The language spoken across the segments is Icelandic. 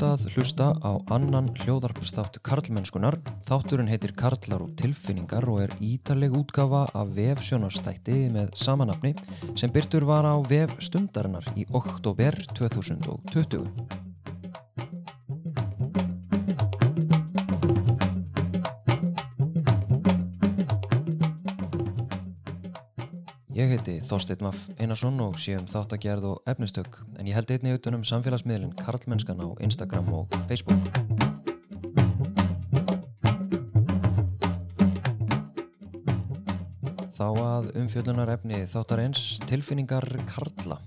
ert að hlusta á annan hljóðarpstátt Karlmennskunar. Þátturinn heitir Karlar og tilfinningar og er ítaleg útgafa af vef sjónarstætti með samanapni sem byrtur var á vef stundarinnar í oktober 2020. Ég heiti Þorsteinn Maff Einarsson og sé um þáttagerð og efnistök en ég held einni utan um samfélagsmiðlinn Karlmennskan á Instagram og Facebook. Þá að umfjöldunar efni þáttar eins tilfinningar Karla.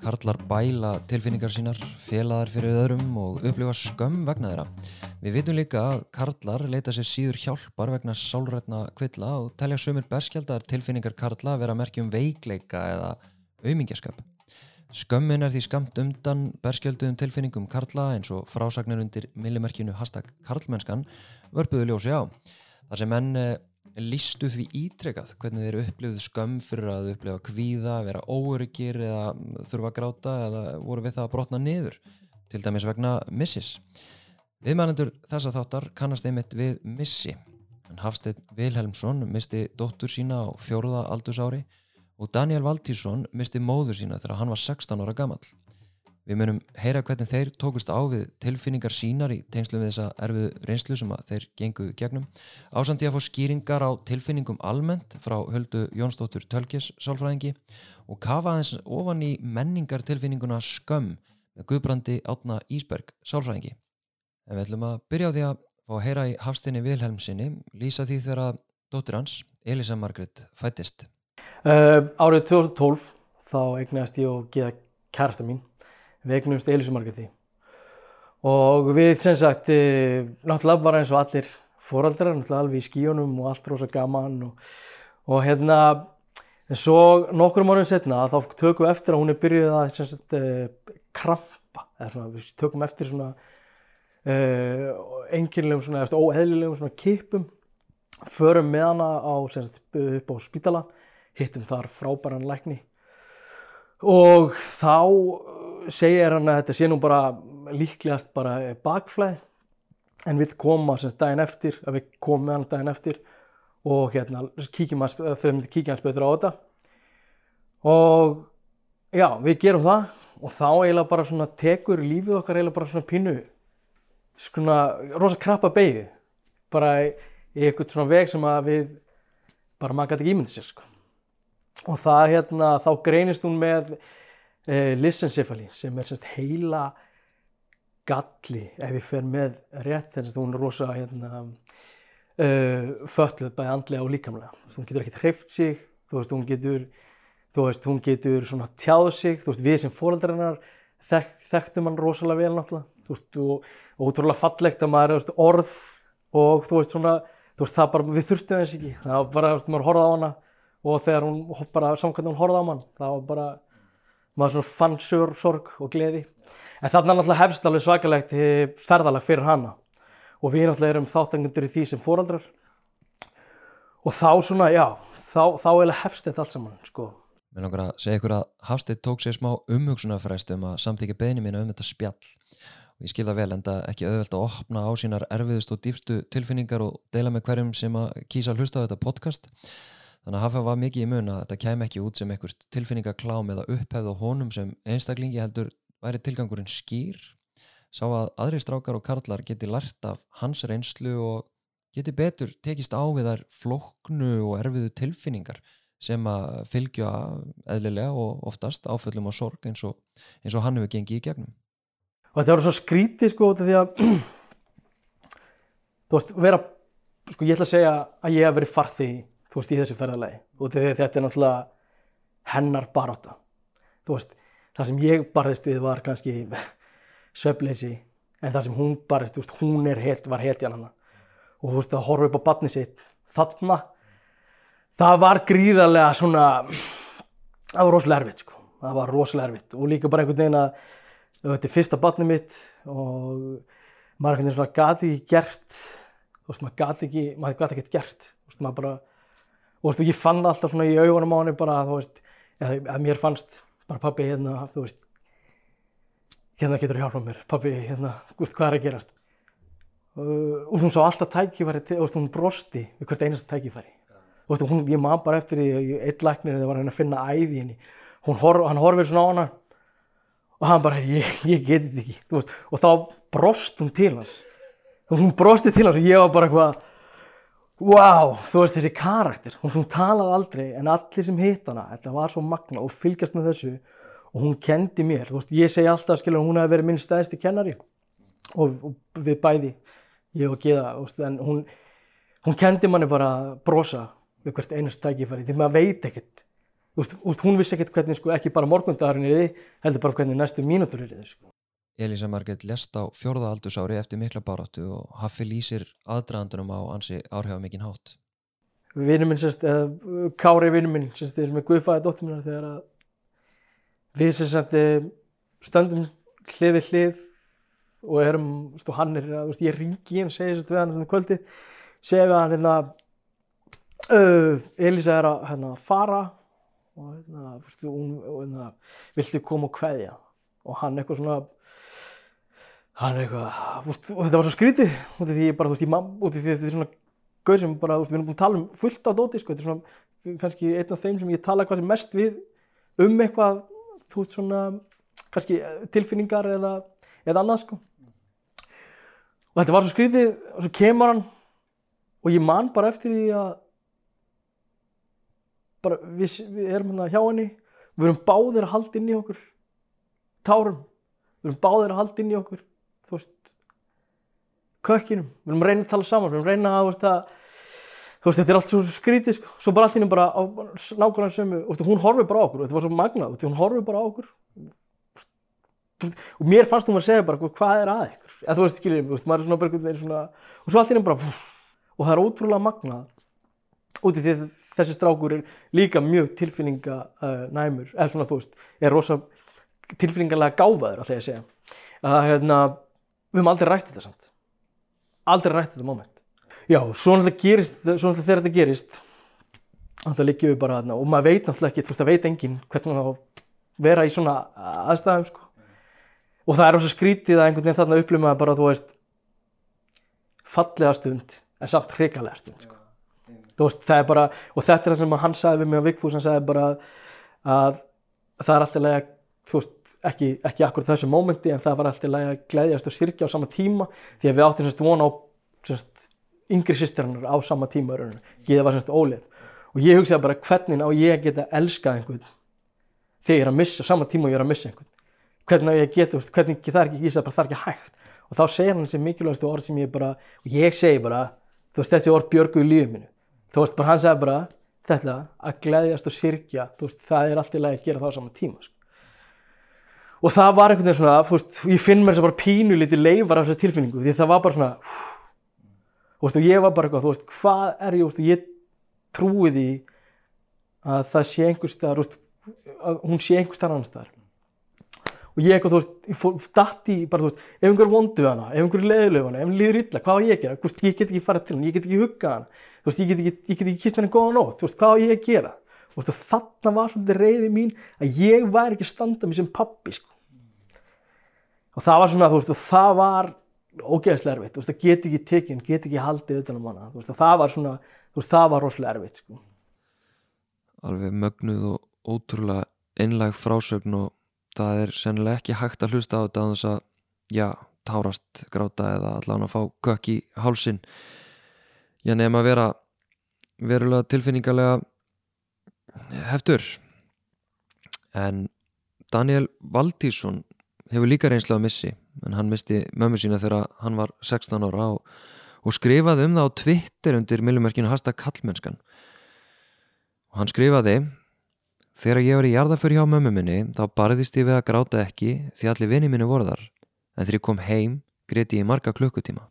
Karlar bæla tilfinningar sínar, felaðar fyrir öðrum og upplifa skömm vegna þeirra. Við vitum líka að Karlar leita sér síður hjálpar vegna sálrætna kvilla og telja sumir berskjaldar tilfinningar Karla að vera merkjum veikleika eða aumingjaskap. Skömmin er því skamt undan berskjölduðum tilfinningum Karla eins og frásagnir undir millimerkinu hashtag Karlmennskan vörpuðu ljósi á. Það sem menn listu því ítrekað hvernig þeir upplifðu skömm fyrir að upplifa kvíða, vera óöryggir eða þurfa að gráta eða voru við það að brotna niður, til dæmis vegna missis. Viðmælendur þessa þáttar kannast einmitt við missi. En Hafsteinn Vilhelmsson misti dóttur sína á fjóruða aldursári og Daniel Valtísson misti móður sína þegar hann var 16 ára gammal. Við munum heyra hvernig þeir tókust á við tilfinningar sínar í tengslu við þessa erfið reynslu sem þeir gengu gegnum. Ásandi að fá skýringar á tilfinningum almennt frá höldu Jónsdóttur Tölkis sálfræðingi og kafa aðeins ofan í menningar tilfinninguna skömm með Guðbrandi Átna Ísberg sálfræðingi. En við ætlum að byrja á því að fá að heyra í Hafstinni Vilhelmsinni lýsa því þegar dóttir hans, Elisa Margret, fættist. Uh, árið 2012 þá eignast ég og geða kærasta mín við eignumst Elísu Margreði og við sem sagt e, náttúrulega bara eins og allir fóraldrar, náttúrulega alveg í skíunum og allt rosa gaman og, og hérna en svo nokkur um árið setna þá tökum við eftir að hún er byrjuð að sagt e, krampa eða svona við tökum eftir svona enginlegum svona eða óeðlilegum svona kipum förum með hana á, sagt, upp á spítala hittum þar frábæran lækni. Og þá segir hann að þetta sé nú bara líklegast bara bakflæð en við koma sem daginn eftir að við komum með hann daginn eftir. Og hérna kíkjum að kíkja hans betur á þetta. Og já við gerum það. Og þá eiginlega bara svona tekur lífið okkar eiginlega bara svona pínu svona rosa krabba beigðu bara í eitthvað svona veg sem að við bara maður gæti ekki ímyndið sér sko. Og það hérna þá greinist hún með eh, lisensefali sem er sérst heila galli ef ég fer með rétt þannig að hún er rosa hérna uh, fölluð bæði andlega og líkamlega. Hún getur ekkert hreift sig þú veist hún getur þú veist hún getur svona tjáð sig þú veist við sem fóröldarinnar þek, þekktum hann rosalega vel náttúrulega þú veist og, útrúlega fallegt að maður veist, orð og þú veist svona þú veist það bara við þurftum þess ekki. Það var bara þú veist maður horfað á hana og þegar hún bara samkvæmt hún horfað á mann það var bara maður svona fann sör, sorg og gleði. En þarna náttúrulega hefst alveg svakalegt ferðalag fyrir hana. Og við náttúrulega erum þáttangundur í því sem fóraldrar og þá svona, já þá, þá eiginlega hefst þetta allt saman sko. Mér langar að segja ykkur að Hafstedt tók sér smá umhugsunarfræst um að samþykja beðni mína um þetta spjall ég skil það vel en það ekki auðvelt að opna á sínar erfiðust og dýfstu tilfinningar og deila með hverjum sem að kýsa að hlusta á þetta podcast. Þannig að Hafa var mikið í mun að þetta kem ekki út sem einhvert tilfinningaklám eða upphefð á honum sem einstaklingi heldur væri tilgangurinn skýr. Sá að aðri strákar og karlar geti lært af hans reynslu og geti betur tekist á við þær floknu og erfiðu tilfinningar sem að fylgja eðlilega og oftast áföllum og sorg eins og, eins og hann hefur gengið í gegnum og þetta voru svo skrítið sko því að þú veist, vera sko ég ætla að segja að ég hef verið farþið þú veist, í þessu ferðalagi. Og þetta er náttúrulega hennar baráta þú veist, það sem ég barðist við var kannski svefleysi en það sem hún barðist, þú veist, hún er helt, var helt jæna og þú veist, að horfa upp á batni sitt þarna það var gríðarlega svona það var rosalega erfitt sko. Það var rosalega erfitt. Og líka bara einhvern veginn að þetta er fyrsta batni mitt og maður veginn svona gati ekki gert þú veist, maður gati ekki maður gati ekkert gert, þú veist, maður bara og þú veist, ég fann alltaf svona í augunum á henni bara, þú veist, að mér fannst bara pabbi hérna, þú veist hérna getur þú hjálpað mér, pabbi, hérna, úst, hvað er að gerast? Og hún sá alltaf tækifæri, þú veist, hún brosti við hvert einasta tækifæri. Þú veist, hún, ég man bara eftir því að ég- einn læknir þegar var að reyna að finna æði henni. Hún hor, hann horfir svona á hana og hann bara, ég, ég geti þetta ekki, þú veist, og þá brost hún til hans. Hún brosti til hans og ég var bara eitthvað, Vá, þú veist þessi karakter, hún, hún talaði aldrei en allir sem hitt hana, þetta var svo magna og fylgjast með þessu. Og hún kendi mér, þú veist, ég segi alltaf skilur hún hefði verið minn stæðsti kennari. Og, og við bæði, ég og Geða, þú veist, en hún, hún kendi manni bara brosa við hvert einast tækifæri, því maður veit ekkert, þú veist, hún vissi ekkert hvernig sko ekki bara morgundagurinn er þið, heldur bara hvernig næstu mínútur er þið, sko. Elisa Margrét lest á fjórða aldursári eftir mikla baráttu og Haffi lýsir aðdraðandunum á ansi áhrifamikinn hátt. vinur minn sérst, eða Kári vinur minn sérst, er með guðfæði dóttir minna þegar að við sérst eh, stöndum hlið við hlið og erum, og hann er þú veist, ég ringi í hann, segi sérst við hann svona kvöldi, segi við hann hérna uh, Elisa er að hérna, fara og hérna, veist, hún, hérna, viltu koma og kveðja? Og hann eitthvað svona hann eitthvað, veist, og þetta var svo skrítið út af því ég bara, þú veist, ég mam, út af því þetta er svona gauð sem bara, þú veist, við erum búin að tala um fullt af dóti, sko, þetta er svona kannski einn af þeim sem ég tala hvað sem mest við um eitthvað, þú veist, svona kannski eh, tilfinningar eða, eða annað, sko. Og þetta var svo skrítið og svo kemur hann og ég man bara eftir því að bara við, við erum hérna hjá henni. Við erum báðir að halda inn í okkur. Tárum, við erum báðir að halda inn í okkur. Þú veist kökkinum, við erum reyna að tala saman. Við erum reyna að, veist, að þú veist, þetta er allt svo skrítið, sko, svo bara henni bara á nákvæmlega sömu, veist, hún horfir bara á okkur. Þetta var svo magnað, veist, hún horfir bara á okkur. Og mér fannst hún að segja bara, hvað er að ykkur? Eða þú veist, skiljið, maður er svona svona, og svo henni bara og það er ótrúlega magnað. Út í því að þessi strákur er líka mjög tilfinninga uh, næmur, eða svona, þú veist, er rosa tilfinningarlega gáfaður, alltaf ég segja að hérna, við höfum aldrei rætt þetta samt aldrei rætt þetta moment já, svo náttúrulega gerist svo náttúrulega þegar þetta gerist náttúrulega liggjum við bara þarna og maður veit náttúrulega ekki, þú veist, það veit enginn hvernig maður á að vera í svona aðstæðum sko. og það er rosa skrítið að einhvern veginn þarna upplifum maður bara, þú veist fallega stund en samt hrikalega stund sko. Veist, það er bara og þetta er það sem hann sagði við mig á Vigfús hann sagði bara að það er alltaf lega, þú veist ekki, ekki akkur þessu mómenti en það var alltaf lega að glæðjast og sirkja á sama tíma því að við áttum semst von á semst, yngri sýstirinnar á sama tíma rauninu. ég var semst ólið og ég hugsaði bara hvernig á ég geta elskað einhvern þegar ég er að missa, sama tíma og ég er að missa einhvern? Hvernig á ég geta, hvernig það er ekki, ég sagði bara það er ekki hægt. Og þá segir hann þessi mikilvægastu orð sem ég bara, og ég segi bara þú veist, þessi orð björgu í lífið mínu þú veist, bara hann sagði bara þetta að gleðjast og sirkja, þú veist, það er alltaf að gera það á sama tíma sko. og það var einhvern veginn svona, þú veist, ég finn mér þess að bara pínu lítið leifar af þessu tilfinningu því það var bara svona þú veist, og ég var bara eitthvað, þú veist, hvað er ég, þú veist, ég trúi því að það sé einhvers staðar, þú veist, að hún sé einhvers staðar annars staðar. Og ég eitthvað, þú veist, datt í bara, þú veist, ef einhver vondu hana, ef einhver leðileg hana, ef hann líður illa, hvað á ég að gera, þú veist, ég get ekki farið til hann, ég get ekki huggað hann, þú veist, ég get ekki, ekki kist henni góða nótt, þú veist, hvað á ég að gera, þú veist, og þarna var svolítið reyði mín að ég væri ekki að standa mig sem pappi, sko, og það var svona, þú veist, og það var ógeðslega erfitt, þú veist, það get ekki tekinn, get ekki haldið utan um hana, þú veist, og það var svona, þú veist, það var rosalega erfitt, sko. Alveg mögnuð og ótrúlega einlæg frásögn og það er sennilega ekki hægt að hlusta á þetta á þess að, já, tárast, gráta eða allan að fá kökk í hálsin. Já, nefn að vera verulega tilfinningarlega heftur. En Daniel Valtísson hefur líka reynslu að missi, en hann misti mömmu sína þegar hann var 16 ára og, og skrifaði um það á Twitter undir millumerkinu Hasta Kallmennskan. Og hann skrifaði Þegar ég var í jarðaför hjá mömmu minni þá barðist ég við að gráta ekki því allir vinni minni voru þar en þegar ég kom heim greti ég marga klukkutíma.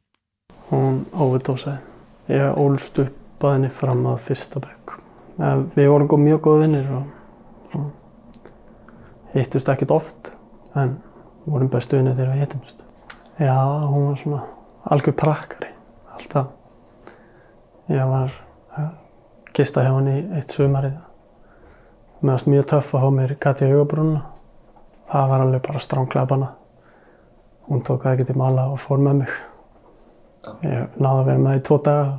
Hún overdósaði. Ég ólst upp að henni fram að fyrsta bekk. Eh, Við vorum góð, mjög góð vinnir og, og hittust ekkert oft en vorum bestu vinnir þegar við hittumst. Já, hún var svona algjör prakkari alltaf. Ég var að kista hjá henni eitt sumarið mér varst mjög töff að hafa mér gati í augabrúnuna það var alveg bara stránglega banna hún tók það ekki til mála og fór með mig. Ég náði að vera með það í tvo daga.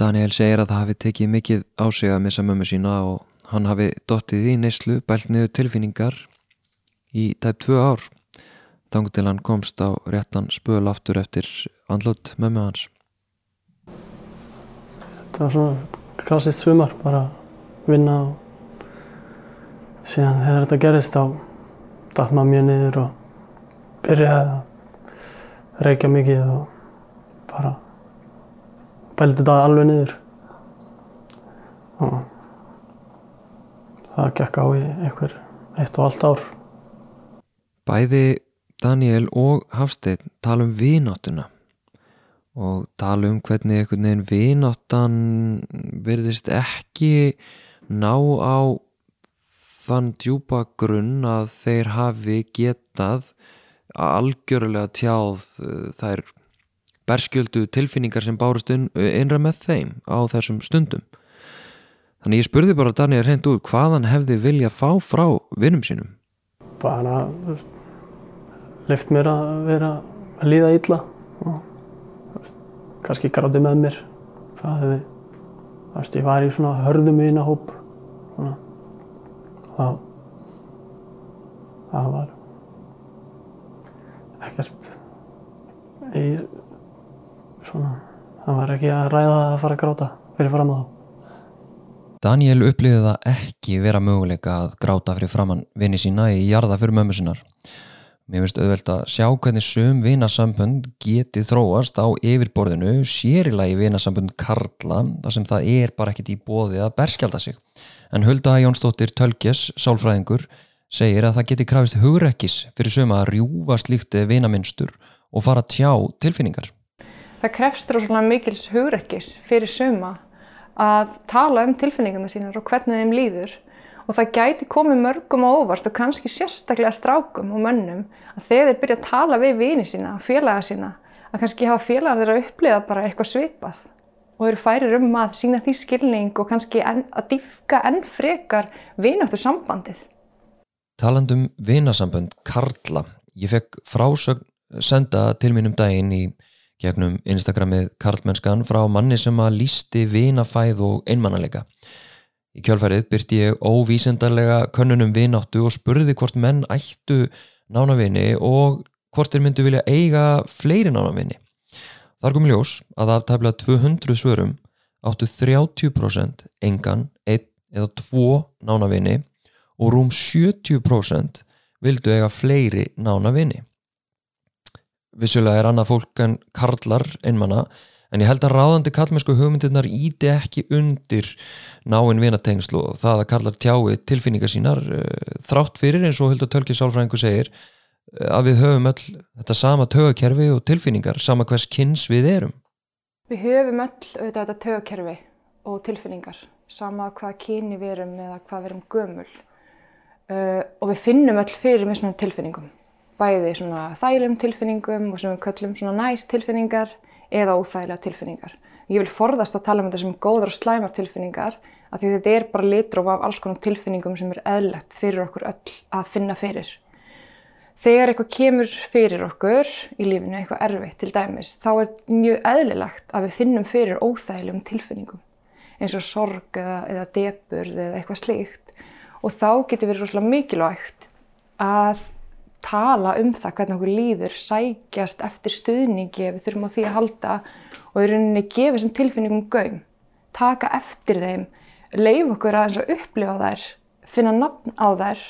Daniel segir að það hafi tekið mikið á sig að missa mömmu sína og hann hafi dottið í neyslu, bælt niður tilfinningar í tæp tvö ár. Þannig til hann komst á réttan spöl aftur eftir andlót mömmu hans. Þetta var svona klassist sumar, bara vinna og síðan þegar þetta gerist þá datt maður mjög niður og byrjaði að reykja mikið og bara bældi þetta alveg niður og það gekk á í einhver eitt og allt ár. Bæði Daniel og Hafsteinn tala um vináttuna og tala um hvernig einhvern veginn vináttan verðist ekki ná á þann djúpa grunn að þeir hafi getað algjörlega tjáð uh, þær berskjöldu tilfinningar sem bárust innra með þeim á þessum stundum. Þannig ég spurði bara Daniel hreint út hvað hann hefði viljað fá frá vinnum sínum. Bara lift mér að vera að líða illa og kannski gráti með mér. Það hefði, þú veist, ég var í svona hörðum vinahóp það, það var ekkert í svona, það var ekki að ræða að fara að gráta fyrir fram á þá. Daniel upplýði það ekki vera möguleika að gráta fyrir framann vini sína í jarða fyrir mömmu sinnar. Mér finnst auðvelt að sjá hvernig sum vinasambönd geti þróast á yfirborðinu, sérilagi vinasambönd Karla, þar sem það er bara ekkit í bóði að berskjálta sig. En Hulda Jónsdóttir Tölkjes, sálfræðingur, segir að það geti krafist hugrekkis fyrir suma að rjúfa slíkti vinaminstur og fara tjá tilfinningar. Það krefst rosalega mikils hugrekkis fyrir suma að tala um tilfinningarna sínar og hvernig þeim líður og það gæti komið mörgum á óvart og kannski sérstaklega strákum og mönnum að þegar þeir byrja að tala við vini sína og félaga sína að kannski hafa félagar þeirra að upplifa bara eitthvað svipað og eru færir um að sína því skilning og kannski en, að dýfka enn frekar vináttu sambandið. Talandum vinasambönd Karla, ég fekk frásögn senda til mínum daginn í gegnum Instagramið Karlmennskan frá manni sem að lísti vinafæð og einmannalega. Í kjálfærið byrti ég óvísendarlega könnunum vináttu og spurði hvort menn ættu nánavini og hvort þeir myndu vilja eiga fleiri nánavini. Þar kom ljós að af tæmlega 200 svörum áttu 30% engan, 1 eða 2 nánavini og rúm 70% vildu eiga fleiri nánavini. Vissulega er annað fólk en karlar einmanna en ég held að ráðandi kallmennsku hugmyndirnar íti ekki undir náinn vinatengslu og það að karlar tjái tilfinningar sínar uh, þrátt fyrir eins og Hildur Tölki Sálfræðingu segir uh, að við höfum öll þetta sama tögakerfi og tilfinningar sama hvers kynns við erum. Við höfum öll auðvitað þetta tögakerfi og tilfinningar sama hvað kyni við erum eða hvað við erum gömul uh, og við finnum öll fyrir með svona tilfinningum bæði svona þælum tilfinningum og sem við köllum svona næst tilfinningar eða óþægilega tilfinningar. Ég vil forðast að tala um þetta sem góðar og slæmar tilfinningar af því þetta er bara litróf af alls konar tilfinningum sem er eðlegt fyrir okkur öll að finna fyrir. Þegar eitthvað kemur fyrir okkur í lífinu, eitthvað erfitt til dæmis, þá er mjög eðlilegt að við finnum fyrir óþægilegum tilfinningum eins og sorg eða, eða depurð eða eitthvað slíkt og þá getur verið rosalega mikilvægt að tala um það hvernig okkur líður, sækjast eftir stuðningi ef við þurfum á því að halda og í rauninni gefa þessum tilfinningum gaum, taka eftir þeim, leif okkur að upplifa þær, finna nafn á þær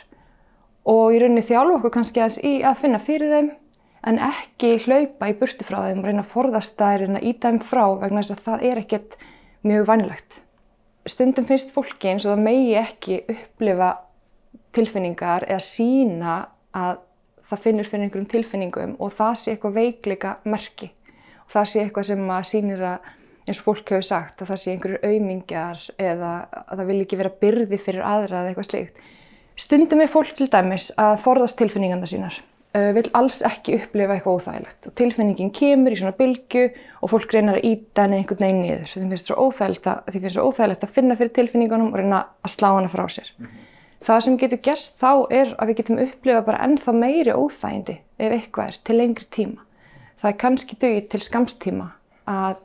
og í rauninni þjálfa okkur kannski aðeins í að finna fyrir þeim en ekki hlaupa í burti frá þeim og reyna að forðast þær, reyna að íta þeim frá vegna þess að það er ekkert mjög vannlegt. Stundum finnst fólki eins og það megi ekki upplifa tilfinningar eða sína að það finnur fyrir einhverjum tilfinningum og það sé eitthvað veikleika merki og það sé eitthvað sem að sýnir að eins og fólk hefur sagt að það sé einhverjur auðmingjar eða að það vil ekki vera byrði fyrir aðra eða eitthvað slikt. Stundum er fólk til dæmis að forðast tilfinningarna sínar, vil alls ekki upplifa eitthvað óþægilegt og tilfinningin kemur í svona bylgu og fólk reynar að íta henni einhvern veginn niður. Því finnst það svo óþægilegt að finna fyrir tilfinningunum og reyna að slá hana frá sér. Mm -hmm. Það sem getur gerst þá er að við getum upplifað bara ennþá meiri óþægindi ef eitthvað er til lengri tíma. Það er kannski dögið til skamstíma að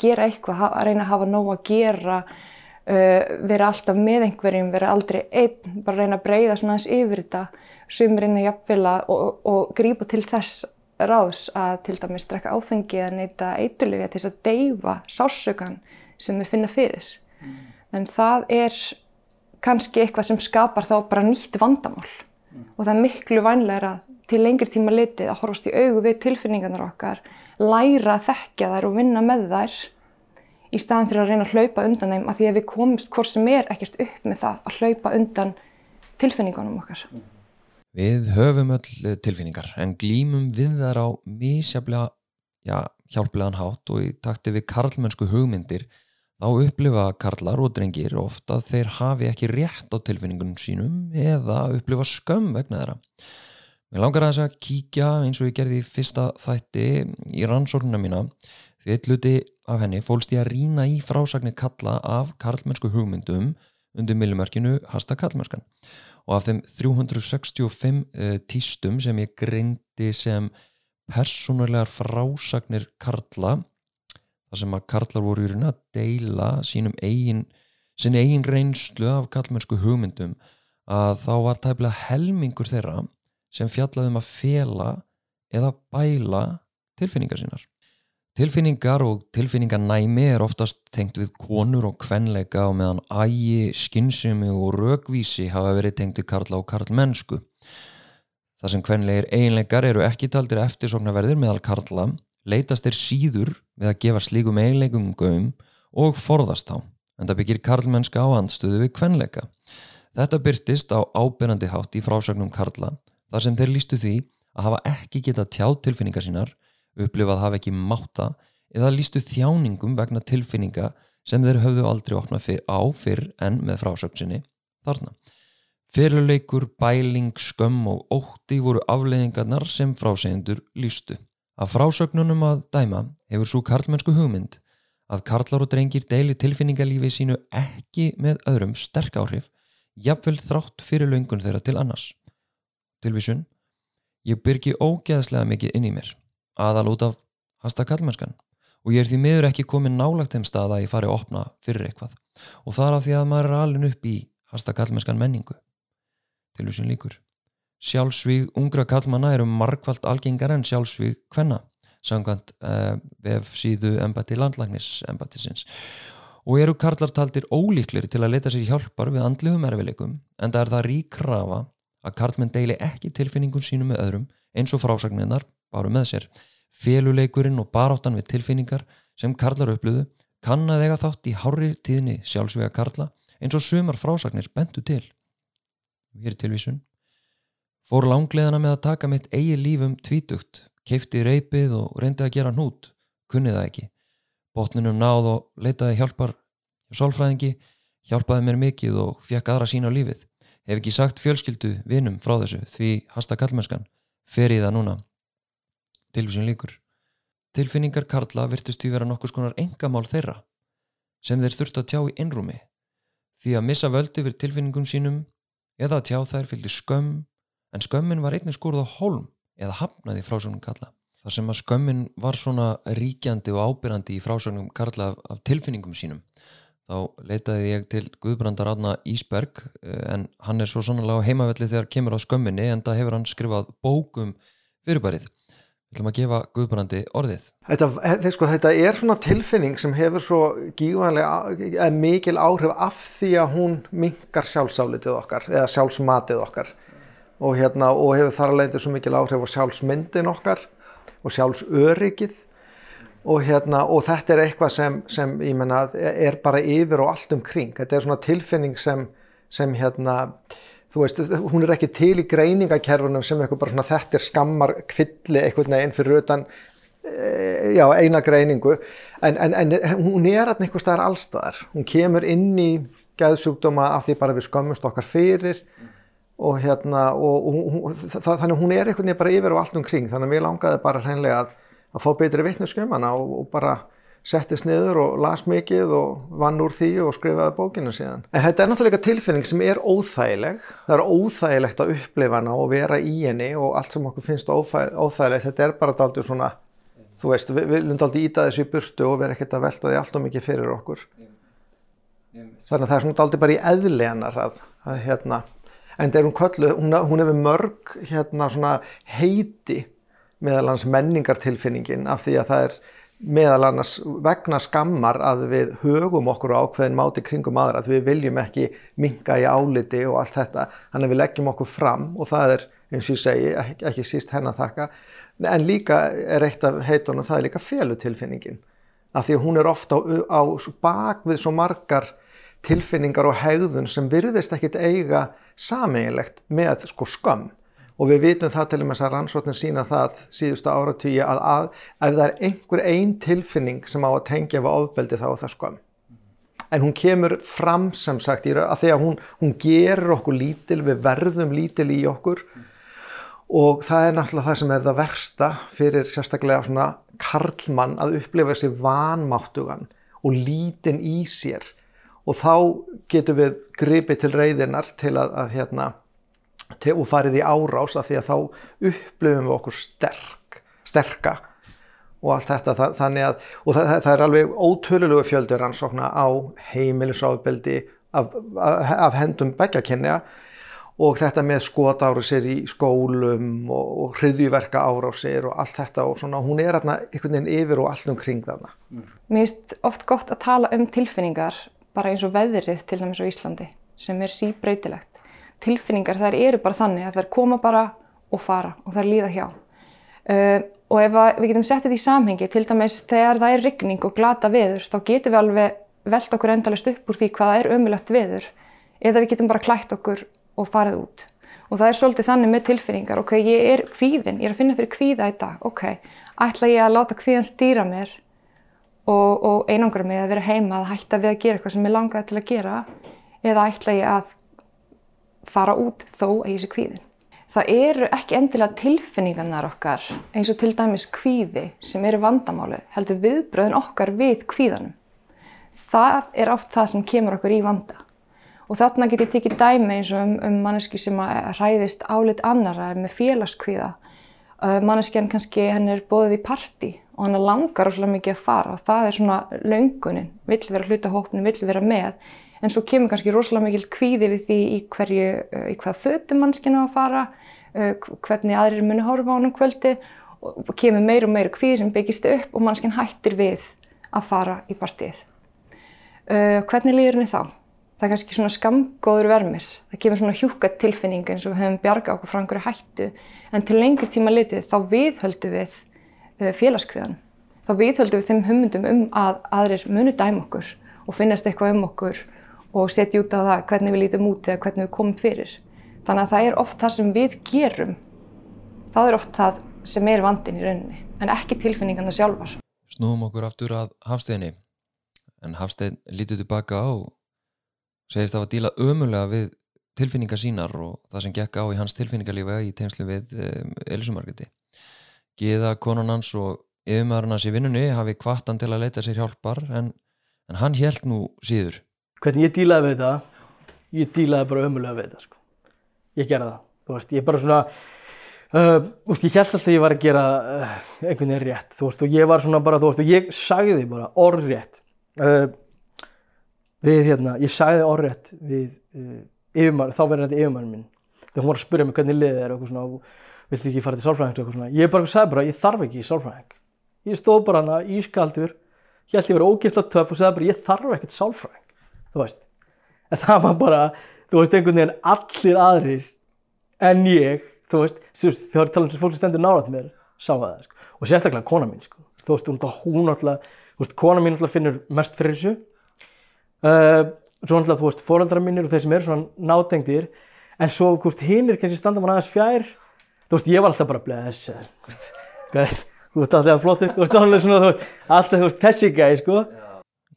gera eitthvað, að reyna að hafa nóg að gera, uh, vera alltaf með einhverjum, vera aldrei einn, bara reyna að breyða svona aðeins yfir þetta, sum reyna jafnvel að og, og grípa til þess ráðs að til dæmis drekka áfengi eða neyta eiturlifja til þess að deyfa sásökan sem við finna fyrir. Mm. En það er kannski eitthvað sem skapar þá bara nýtt vandamál mm. og það er miklu vænlegra til lengri tíma litið að horfast í augu við tilfinningarnar okkar, læra að þekkja þær og vinna með þær í staðan fyrir að reyna að hlaupa undan þeim að því að við komumst hvort sem er ekkert upp með það að hlaupa undan tilfinningunum okkar. Við höfum öll tilfinningar en glýmum við þar á mísjaflega, já, hjálplegan hátt og í takti við karlmennsku hugmyndir þá upplifa karlar og drengir ofta að þeir hafi ekki rétt á tilfinningunum sínum eða upplifa skömm vegna þeirra. Mér langar að þess að kíkja eins og ég gerði í fyrsta þætti í rannsórnuna mína því eitt luti af henni fólst ég að rína í frásagnir kalla af karlmennsku hugmyndum undir millumörkinu Hasta Kallmennskan og af þeim 365 uh, tístum sem ég greindi sem persónulegar frásagnir karla þar sem að karlar voru í rauninni að deila sínum eigin sin eigin reynslu af kallmennsku hugmyndum að þá var tæmlega helmingur þeirra sem fjallaði um að fela eða bæla tilfinningar sínar. Tilfinningar og tilfinninganæmi er oftast tengt við konur og kvenleika og meðan ægi, skinnsumi og rögvísi hafa verið tengt við karla og karlmennsku. Það sem kvenlegir einleikar eru ekki taldir eftirsoknaverðir meðal karla leitast er síður við að gefa slíkum eiginleikum gögum og forðast þá, en það byggir karlmennska á andstöðu við kvenleika. Þetta byrtist á ábyrjandi hátt í frásögnum karla þar sem þeir lístu því að hafa ekki getað tjáð tilfinningar sínar, upplifað hafa ekki máta eða lístu þjáningum vegna tilfinninga sem þeir höfðu aldrei opnað á fyrr en með frásögn þarna. Fyrirleikur, bæling, skömm og ótti voru afleiðingarnar sem frásegendur lístu. Af frásögnunum að dæma hefur svo karlmennsku hugmynd að karlar og drengir deili tilfinningalífi sínu ekki með öðrum sterk áhrif, jafnvel þrátt fyrir laungun þeirra til annars. Tilvísun, ég byrgi ógeðslega mikið inn í mér, aðal út af hasta karlmennskan og ég er því miður ekki komin nálagt þeim stað að ég fari að opna fyrir eitthvað og það er af því að maður er alveg upp í hasta karlmennskan menningu. Tilvísun líkur. Sjálfsvíg ungra kallmanna eru markvallt algengar en sjálfsvíg hvenna samkvæmt uh, vef síðu embati landlagnis embatisins og eru karlartaldir ólíklir til að leta sér hjálpar við andliðum erfileikum en það er það ríkrafa að karlmenn deili ekki tilfinningum sínum með öðrum eins og frásagninnar baru með sér. Féluleikurinn og baráttan við tilfinningar sem karlar upplöðu kann að eiga þátt í hári tíðni sjálfsvíga karla eins og sumar frásagnir bentu til. Og hér er tilvísun Fór langleðana með að taka mitt eigi lífum tvítugt, keifti reypið og reyndi að gera hnút, kunni það ekki. Botninum náð og leitaði hjálpar hjá sálfræðingi, hjálpaði mér mikið og fekk aðra sína á lífið. Hef ekki sagt fjölskyldu vinum frá þessu því hasta kallmennskan, fer í það núna. Tilvísin líkur. Tilfinningar Karla virtust því vera nokkus konar engamál þeirra sem þeir þurft að tjá í innrúmi því að missa völdi fyrir tilfinningum sínum eða að tjá þær fylgdi skömm en skömmin var einnig skúrð á holm eða hafnaði frásögnum kalla. Þar sem að skömmin var svona ríkjandi og ábyrrandi í frásögnum kalla af, af tilfinningum sínum. Þá leitaði ég til Guðbrandar Átna Ísberg eh, en hann er svo sannlega heimavelli þegar kemur á skömminni en það hefur hann skrifað bókum fyrirbærið. Við ætlum að gefa Guðbrandi orðið. Þetta, sko, þetta er svona tilfinning sem hefur svo gífanlega mikil áhrif af því að hún mingar sjálfsálitið okkar eða sjálfsmatið okkar og, hérna, og hefur þar alveg eitthvað svo mikil áhrif á sjálfsmyndin okkar og sjálfsöryggið og, hérna, og þetta er eitthvað sem, sem menna, er bara yfir og allt umkring. Þetta er svona tilfinning sem, sem hérna, þú veist, hún er ekki til í greiningakerfunum sem eitthvað bara svona þetta er skammar kvilli eitthvað neginn fyrir utan e, já, eina greiningu en, en, en hún er alltaf einhver staðar allstaðar. Hún kemur inn í gæðsjúkdóma af því bara við skömmust okkar fyrir og hérna og, og það, þannig hún er einhvern veginn bara yfir og allt umkring þannig að mér langaði bara hreinlega að, að fá betri vittneskjöfana og, og bara settist niður og las mikið og vann úr því og skrifaði bókinu síðan. En þetta er náttúrulega tilfinning sem er óþægileg. Það er óþægilegt að upplifa hana og vera í henni og allt sem okkur finnst óþægilegt, þetta er bara daldur svona, þú veist, við viljum daldur íta þessu í burtu og vera ekkert að velta því allt og mikið fyrir okkur. Þannig að það er svona daldur bara í eðleganar að, að hérna, en hún kölluð, hún, hún hefur mörg hérna heiti meðal hans menningartilfinningin af því að það er meðal annars vegna skammar að við högum okkur ákveðin máti kringum aðra, að við viljum ekki minga í áliti og allt þetta, þannig að við leggjum okkur fram og það er eins og ég segi, ekki, ekki síst henn að þakka, en líka er eitt af heitunum, það er líka felutilfinningin, af því að hún er ofta á, á bak við svo margar tilfinningar og hegðun sem virðist ekkit eiga sameiginlegt með sko skömm. Og við vitum það til og með þess að rannsóknin sína það síðustu áratugja að, að ef það er einhver einn tilfinning sem á að tengja við ofbeldi þá er það skam. En hún kemur fram sem sagt í að því að hún, hún gerur okkur lítil, við verðum lítil í okkur. Og það er náttúrulega það sem er það versta fyrir sérstaklega svona karlmann að upplifa þessi vanmáttugan og lítin í sér og þá getum við gripið til reyðinar til að, að hérna og farið í árás af því að þá upplöfum við okkur sterk, sterka og allt þetta þannig að og það, það er alveg ótrúlegu fjöldur rannsókna á heimilisofbeldi af, af, af hendum begjakynja og þetta með skotárásir í skólum og, og hriðjverka árásir og allt þetta og svona hún er hérna einhvern veginn yfir og allt um kring þarna. Mér finnst oft gott að tala um tilfinningar bara eins og veðrið til dæmis á Íslandi sem er síbreytilegt tilfinningar þær eru bara þannig að þær koma bara og fara og þær líða hjá. Uh, og ef við getum sett þetta í samhengi, til dæmis þegar það er rigning og glata veður, þá getum við alveg velt okkur endalist upp úr því hvaða er ömulegt veður, eða við getum bara klætt okkur og farið út. Og það er svolítið þannig með tilfinningar, ok, ég er kvíðin, ég er að finna fyrir kvíða í dag, ok, ætla ég að láta kvíðan stýra mér og, og einangra mig að vera heima, að hætta við að gera eitthvað sem ég langaði til að gera, eða ætla ég að fara út þó að ég sé kvíðin. Það eru ekki endilega tilfinningarnar okkar eins og til dæmis kvíði sem eru vandamálið, heldur viðbröðin okkar við kvíðanum. Það er oft það sem kemur okkur í vanda. Og þarna get ég tekið dæmi eins og um, um manneski sem hræðist álit annara með félagskvíða. Manneskjan kannski henn er bóðið í parti og hann langar óslega mikið að fara og það er svona löngunin, vill vera hluta hópinu, vill vera með en svo kemur kannski rosalega mikil kvíði við því í hverju, uh, í hvað fötum mannskinu að fara, uh, hvernig aðrir muni horfa á hann um kvöldi og kemur meir og meir kvíði sem byggist upp og mannskinn hættir við að fara í partíð. Uh, hvernig líður henni þá? Það er kannski svona skamgóður vermir. Það kemur svona hjúkat tilfinning eins og við höfum bjargað okkur frá einhverju hættu en til lengri tíma litið þá viðhöldum við félagskviðan. Þá viðhöldum við þeim humundum um að aðrir muni dæma okkur og finnast eitthvað um okkur og setja út á það hvernig við lítum út eða hvernig við komum fyrir. Þannig að það er oft það sem við gerum, það er oft það sem er vandin í rauninni, en ekki tilfinningarna sjálfar. Snúum okkur aftur að Hafsteini, en Hafstein lítur tilbaka á, segist það að díla ömulega við tilfinningar sínar og það sem gekk á í hans tilfinningarlífa í tengslu við um, Elisumargiti. Gíða konan hans og yfirmaðurinn hans í vinnunni hafi kvartan til að leita sér hjálpar en, en hann held nú síður hvernig ég dílaði við þetta ég dílaði bara ömulega við þetta sko. ég gerði það, þú veist, ég bara svona uh, veist, ég held alltaf ég var að gera uh, einhvern veginn rétt, þú veist, og ég var svona bara, þú veist, og ég sagði bara orðrétt uh, við hérna, ég sagði orðrétt við uh, yfirmann, þá verður þetta yfirmann minn, þegar hún var að spyrja mig hvernig liðið er og eitthvað svona, og viltu ekki fara til sálfræðing eitthvað svona, ég bara sagði bara, ég þarf ekki sálfræðing, ég stóð bara hana ískaldur, ég held ég verið ógifta töff og sagði bara, ég þarf ekkert sálfræðing þú veist. En það var bara, þú veist, einhvern veginn allir aðrir en ég þú veist, þú veist, talað um fólk sem stendur nálat sá það, sko. Og sérstaklega kona mín, sko, þú veist, hún alltaf finnur mest fyrir þessu uh, svo alltaf, þú veist, fóraldra mínir og þeir sem eru svona nátengdir, en svo, hinn er kannski standa mann aðeins fjær. Þú veist, ég var alltaf bara þessu þú veist, alltaf flottur þú veist, alltaf, þú veist, þessi gæði, sko.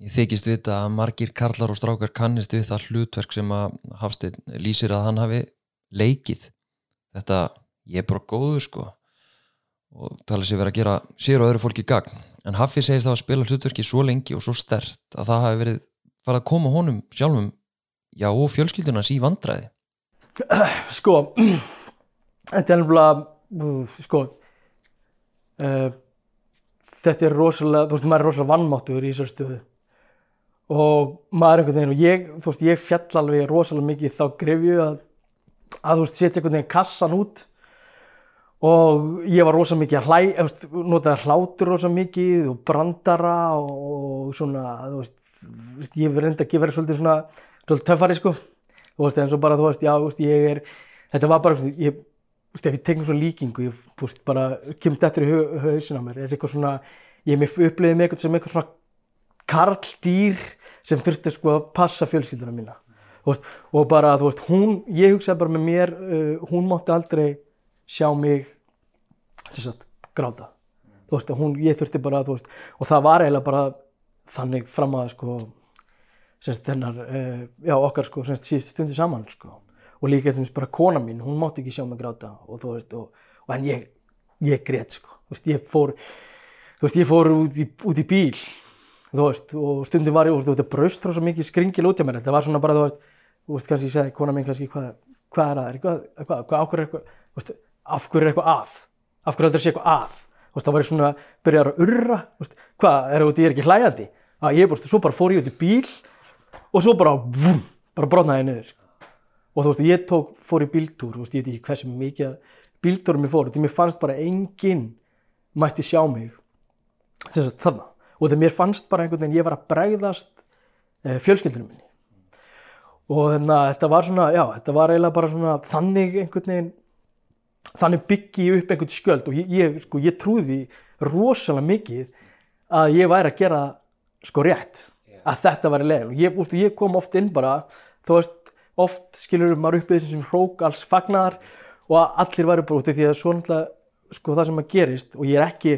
Ég þykist vita að margir karlar og strákar kannist við það hlutverk sem að Hafstein lýsir að hann hafi leikið. Þetta, ég er bara góður sko og tala sér verið að gera sér og öðru fólki gagn. En Haffi segist það að spila hlutverki svo lengi og svo stert að það hafi verið farið að koma honum sjálfum já og fjölskyldunars í vandræði? Sko þetta er alveg sko uh, þetta er rosalega þú veist maður er rosalega vannmáttuður í þessar stöðu. Og maður einhvern veginn og ég, þú veist ég fjall alveg rosalega mikið þá grefju að að þú veist setja einhvern veginn kassan út. Og ég var rosalega mikið að hlæ, notaði hlátur rosalega mikið og brandara og svona, þú veist, ég verði að vera svolítið svona, svolítið töffari sko, þú veist, eins og bara þú veist, já, þú veist, ég er, þetta var bara, ég, þú veist, ef ég tegnum svona líkingu, ég, þú veist, bara kemur þetta í hausin á mér, er eitthvað svona, ég hef uppliðið mig eitthvað sem eitthvað svona karldýr sem þurfti sko að passa fjölskylduna mína, þú veist, og bara, þú veist, hún, ég hugsaði bara með mér, uh, hún mátti aldrei sjá mig sagt, gráta. Þú veist, hún, ég þurfti bara veist, og það var eiginlega bara þannig fram að sko, semst, þennar, uh, já, okkar sko, semst, síðust stundu saman sko. og líka að bara kona mín, hún mátti ekki sjá mig gráta og þú veist, og, og en ég ég greitt sko, þú veist, ég fór þú veist, ég fór út í, út í bíl þú veist, og stundum var ég og þú veist, það braust svo mikið skringil út í mér. Þetta var svona bara, þú veist, þú veist, kannski ég segði kona mín kannski, hvað, hvað er það, hvað, hvað, hvað, ákveður eitthvað, þú veist, af hverju er eitthvað að? Af hverju heldur það sé eitthvað að? Þú veist, það var svona, byrjar að urra veist, hvað, er, ég er ekki hlægandi að ég, veist, svo bara fór ég út í bíl og svo bara, vum, bara brotnaði niður og þú veist, ég tók fór í bíltúr, þú veist, ég veit ekki hversu mikið bíltúrum ég fór, því mér fannst bara enginn mætti sjá mig. Þess að þarna. Og þegar mér fannst bara einhvern veginn, ég var að bregðast eh, fjölskyldunum minni. Og þannig að þetta var svona, já, þetta var eiginlega bara svona þannig einhvern veginn þannig byggi ég upp einhvern skjöld. Og ég, ég, sko, ég trúði rosalega mikið að ég væri að gera sko rétt að þetta væri leil og ég, ústu, ég kom oft inn bara þú veist, oft skilur maður upp þessum sem hrók alls fagnar og allir væri bara út því að svo náttúrulega sko það sem að gerist og ég er ekki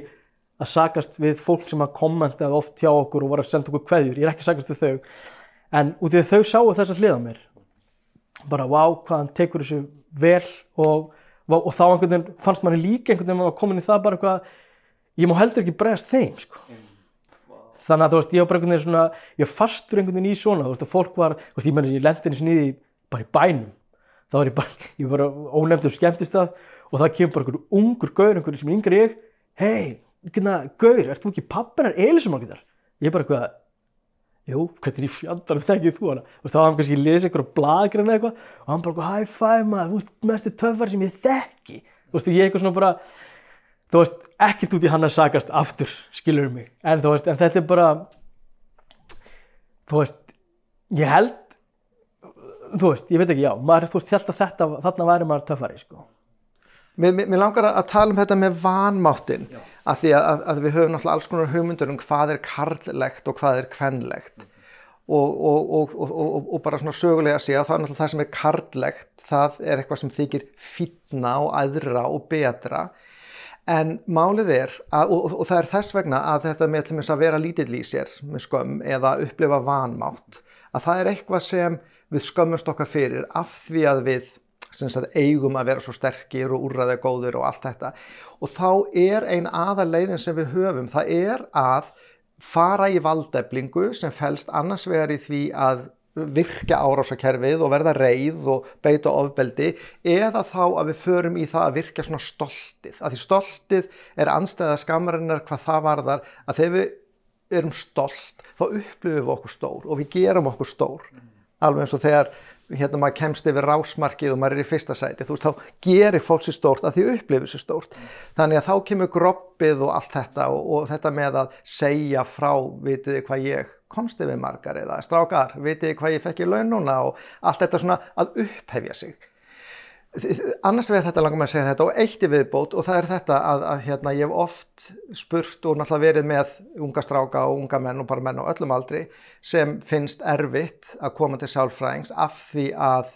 að sagast við fólk sem að kommentaði oft hjá okkur og var að senda okkur kveðjur, ég er ekki að sagast við þau. En út því að þau sáu þessa hlið á mér bara wow, hvað hann tekur þessu vel og og þá einhvern veginn fannst manni líka einhvern veginn að maður komin í það bara eitthvað ég má heldur ekki bregast þeim sko. Þannig að þú veist ég var bara einhvern veginn svona ég var fastur einhvern veginn í svona þú veist að fólk var, þú veist ég menn ég lendi henni sniði bara í bænum. Þá var ég bara, ég var ónefndur skemmtist að og það kemur bara einhver ungur gaur einhver sem yngri ég hei, gaur, ert þú ekki pappinar Elisabeth ég er bara eitthvað jú, hvernig í fjandarum þekkið þú hana? Veist, þá var hann kannski að lesa á blagrin eða eitthvað og hann bara, high five maður, þú veist, mest er töffari sem ég þekki. Þú veist, ég eitthvað svona bara þú veist, ekkert út í hann að sagast aftur, skilur mig, en þú veist en þetta er bara þú veist, ég held þú veist, ég veit ekki, já maður, þú veist, held að þetta, þarna væri maður töffari, sko. Mér, mér langar að tala um þetta með vanmáttin að því að, að við höfum náttúrulega alls konar hugmyndur um hvað er karllegt og hvað er kvennlegt og, og, og, og bara svona sögulega að segja það er náttúrulega það sem er karllegt það er eitthvað sem þykir fítna og aðra og betra en málið er að, og það er þess vegna að þetta með til að vera lítill í sér með skömm eða upplifa vanmátt að það er eitthvað sem við skömmumst okkar fyrir af því að við Sagt, eigum að vera svo sterkir og úrraðið góður og allt þetta. Og þá er ein aðaleiðin sem við höfum það er að fara í valdeflingu sem fælst annars vegar í því að virka árásakerfið og verða reið og beita ofbeldi eða þá að við förum í það að virka svona stoltið að því stoltið er anstæða skamarinnar hvað það varðar að þegar við erum stolt þá upplifum við okkur stór og við gerum okkur stór alveg eins og þegar hérna maður kemst yfir rásmarkið og maður er í fyrsta sæti, þú veist, þá gerir fólk sér stórt að því upplifir sér stórt. Þannig að þá kemur groppið og allt þetta og, og þetta með að segja frá, vitiði hvað ég komst yfir margar eða strákar, vitiði hvað ég fekk í laun núna og allt þetta svona að upphefja sig. Annars vegar þetta langar maður að segja þetta og eitt í viðbót og það er þetta að, að hérna, ég hef oft spurt og náttúrulega verið með unga stráka og unga menn og bara menn á öllum aldri sem finnst erfitt að koma til sálfræðings af því að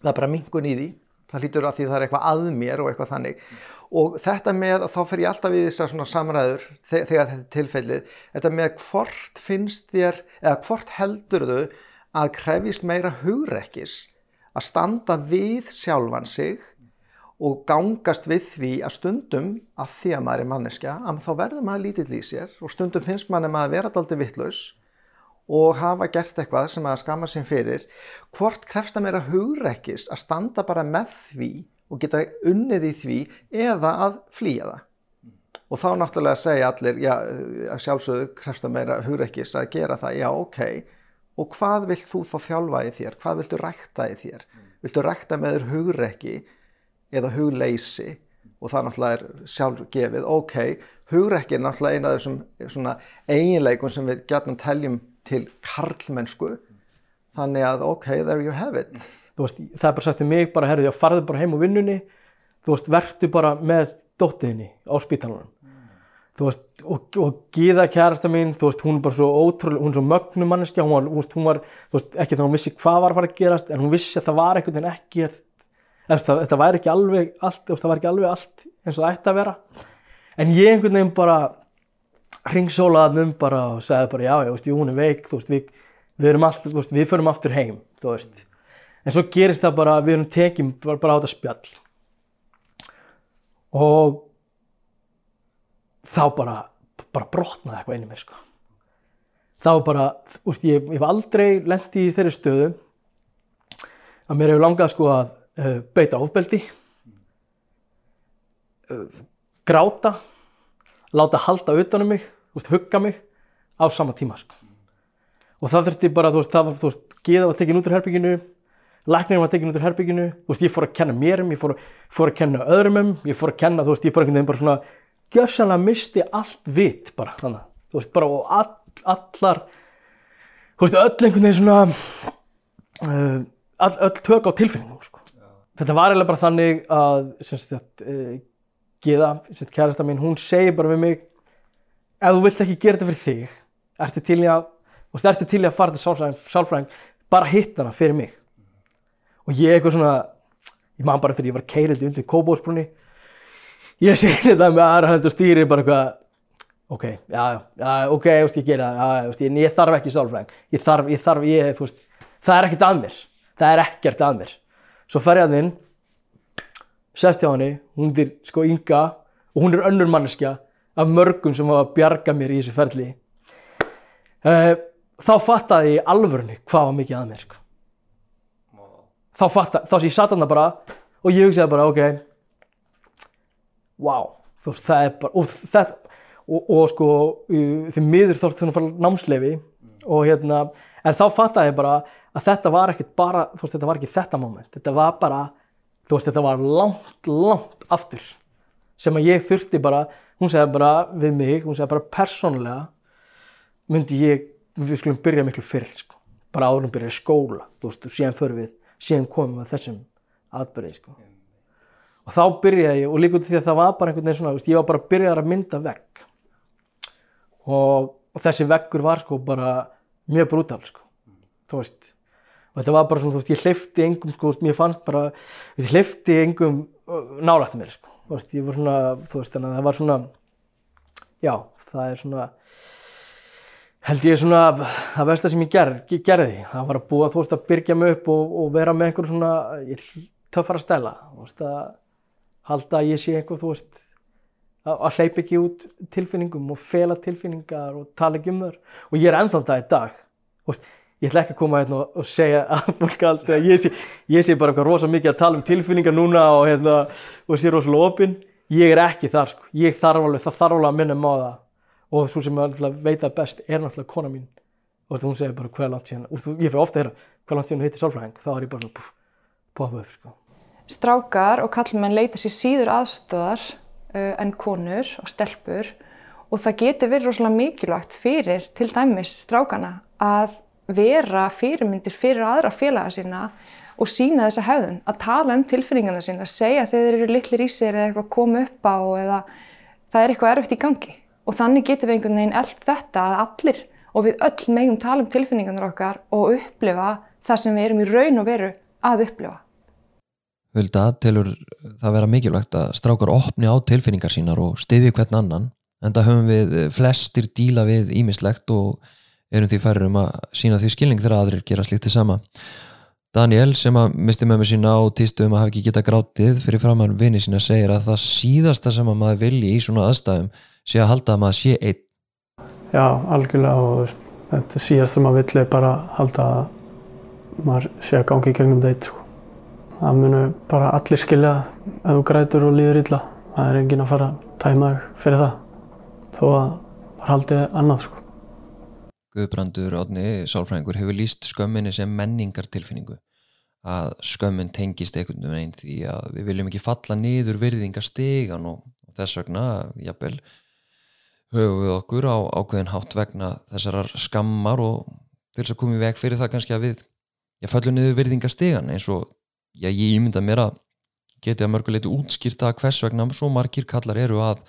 það er bara mingun í því það hlýtur að því það er eitthvað að mér og eitthvað þannig. Og þetta með að þá fer ég alltaf við þessar svona samræður þegar þetta er tilfellið. Þetta með hvort finnst þér eða hvort heldur þau að krefist meira hugrekkis að standa við sjálfan sig og gangast við því að stundum að því að maður er manneskja að þá verður maður lítill í sér og stundum finnst maður að vera alltaf vittlaus og hafa gert eitthvað sem að skama sín fyrir hvort krefst að meira hugrekkis að standa bara með því og geta unnið í því eða að flýja það? Og þá náttúrulega segja allir já, að sjálfsögðu krefst að meira hugrekkis að gera það, já ok. Og hvað vilt þú þá þjálfa í þér? Hvað viltu rækta í þér? Viltu rækta með þér hugrekki eða hugleysi? Og það náttúrulega er sjálfgefið, ok, hugrekki er náttúrulega eina af þessum eiginleikum sem við gætum teljum til karlmennsku, þannig að ok, there you have it. Veist, það er bara sagt til mig, bara herðu, já farðu bara heim á vinnunni, þú veist, verðu bara með dóttiðinni á spítalunum. Veist, og, og Gíða kærasta mín, þú veist, hún er bara svo ótrúlega, hún er svo mögnum manneskja, hún var, hún var, veist, ekki þá hún vissi hvað var að fara að gerast, en hún vissi að það var einhvern veginn ekkert það, þetta væri ekki alveg allt, það var ekki alveg allt eins og það ætti að vera en ég einhvern veginn bara ringsólaði um bara og segði bara já, já, veist, hún er veik veist, við, við erum alltaf, veist, við förum aftur heim en svo gerist það bara við erum tekjum bara, bara á þetta spjall. Og þá bara bara brotnaði eitthvað inn í mér sko. þá bara, ég hef aldrei lendi í þeirri stöðu að mér hefur langað sko að uh, beita ofbeldi uh, gráta láta halda utanum mig veist, hugga mig á sama tíma sko. og það þurfti bara þú veist, það var, þú veist, geða var tekin út úr herbygginu læknirinn var tekin út úr herbygginu þú veist, ég fór að kenna mérum, ég fór, fór að kenna öðrumum, ég fór að kenna, þú veist, ég bara einhvern veginn bara svona gjörsanlega misti allt vit bara þannig, þú veist, bara og all, allar þú veist, öll einhvern veginn svona uh, all, öll tök á tilfinningum sko þetta var eiginlega bara þannig að sagt, uh, Gíða, kærasta mín, hún segir bara við mig ef þú vilt ekki gera þetta fyrir þig ertu til í að, ertu til í að fara til sálfræðing, bara hitt hana fyrir mig. Og ég eitthvað svona ég man bara þegar ég var keirandi undir kóbósbrunni ég segi þetta með aðra hönd og stýri bara eitthvað ok, já, já, ok, ég gera það ég, ég þarf ekki sálfræðing. Ég þarf, ég þarf, ég, þú veist það er ekkert að mér, það er ekkert að mér. Svo fer ég að þinn sest hjá henni, hún er sko ynga og hún er önnur manneskja af mörgum sem var að bjarga mér í þessu ferli. Uh, þá fattaði ég alvörni hvað var mikið að mér sko. þá fattaði, þá sé ég satanna bara og ég hugsaði bara ok wow þú veist það er bara og, það, og, og sko því miður þótt þú fara námslefi og hérna en þá fattaði ég bara að þetta var ekki bara, þú veist, þetta var ekki þetta moment, þetta var bara, þú veist, þetta var langt, langt aftur sem að ég þurfti bara, hún segði bara við mig, hún segði bara persónulega myndi ég, við skulum byrja miklu fyrr, sko, bara árum byrja skóla, þú veist, og síðan fyrir við, síðan komum við þessum atbyrði, sko. Og þá byrjaði ég, og líka út því að það var bara einhvern veginn svona, veist, ég var bara að byrja að mynda vegg. Og, og þessi veggur var sko bara mjög brútal, sko, þú veist, og þetta var bara svona, þú veist, ég hlifti engum, sko, mér fannst bara, ég hlifti engum nálægt mér, sko, þú veist, ég var svona, þú veist, þannig að það var svona, já, það er svona, held ég svona, það versta sem ég ger, gerði, það var að búa, þú veist, að byrja mig upp og, og vera með einhver svona, ég töffar að stela, þú veist, að halda að ég sé einhver, þú veist, að hleypa ekki út tilfinningum og fela tilfinningar og tala ekki um þar og ég er ennþann það í dag, þú veist, ég ætla ekki að koma hérna og segja að fólk alltaf, ég sé, ég sé bara eitthvað rosa mikið að tala um tilfinningar núna og hérna, og sé rosalega opinn, ég er ekki þar sko, ég þarf alveg, það þarf alveg að minna um á það. Og þú sem veit að best er náttúrulega kona mín. Og þú segir bara hvað langt síðan, og ég fyrir ofta að heyra hvað langt síðan heitir sálfræðing, þá er ég bara upp sko. Strákar og kallmenn leita sér síður aðstöðar uh, en konur og stelpur. Og það getur verið rosalega mikilvægt fyrir til dæmis strákana að vera fyrirmyndir fyrir aðra félaga sína og sína þessa hefðun, að tala um tilfinningarna sína, segja þegar þeir eru litlir í sér eða eitthvað koma upp á eða það er eitthvað erfitt í gangi og þannig getur við einhvern veginn eldt þetta að allir og við öll megum tala um tilfinningarnar okkar og upplifa það sem við erum í raun og veru að upplifa. Vilda, tilur það vera mikilvægt að strákar opni á tilfinningar sínar og stiði hvern annan en það höfum við flestir díla við ímislegt og erum því færður um að sína því skilning þegar aðrir gera slikt til sama Daniel sem að misti mömmu sína og týstu um að hafa ekki geta grátið fyrir framann vini sína segir að það síðasta sem að maður vilji í svona aðstæðum sé að halda að maður sé einn Já, algjörlega og þetta er síðast sem maður vill er bara halda að maður sé að gangi í gegnum þetta sko. Það munu bara allir skilja ef þú grætur og líður illa. Það er enginn að fara að tæma þig fyrir það þó að maður haldi annað sko. Guðbrandur Átni Sálfræðingur hefur líst skömminni sem menningartilfinningu. Að skömmin tengist einhvern veginn því að við viljum ekki falla niður virðingastegan og þess vegna, jafnvel höfum við okkur á ákveðin hátt vegna þessarar skammar og til þess að koma í veg fyrir það kannski að við ég fallur niður virðingastegan eins og já, ég ímynda mér að geti að mörguleiti útskýrta hvers vegna svo margir kallar eru að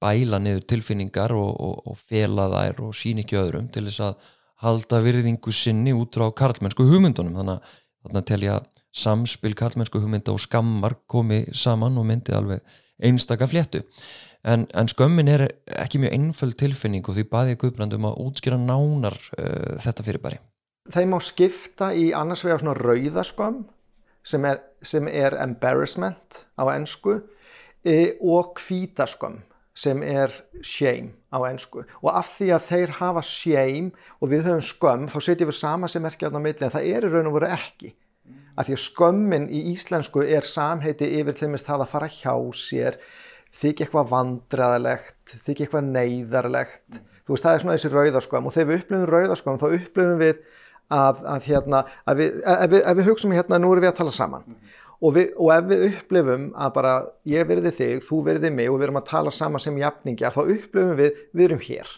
bæla niður tilfinningar og, og, og fela þær og sín ekki öðrum til þess að halda virðingu sinni út frá karlmennsku hugmyndunum. Þannig ég að samspil karlmennsku hugmynda og skammar komi saman og myndi alveg einstaka fléttu. En, en skömmin er ekki mjög einföld tilfinning og því baði ég Guðbrandum að útskýra nánar uh, þetta fyrirbæri. Þeim má skipta í annars vegar svona rauðaskömm sem er, sem er embarrassment á ennsku e, og hvítaskömm sem er shame á ennsku og af því að þeir hafa shame og við höfum skömm þá setjum við sama sem merkja á milli en það er í raun og veru ekki. Af því að skömmin í íslensku er samheiti yfir til minnst það að fara hjá sér þykja eitthvað vandræðalegt þykja eitthvað neyðarlegt. Þú veist það er svona þessi rauðaskömm og þegar við upplifum rauðaskömm þá upplifum við að, að hérna að við, ef, við, ef við hugsaum hérna nú erum við að tala saman. mm. Og, við, og ef við upplifum að bara ég verði þig, þú verði mig og við erum að tala saman sem jafningjar þá upplifum við, við erum hér.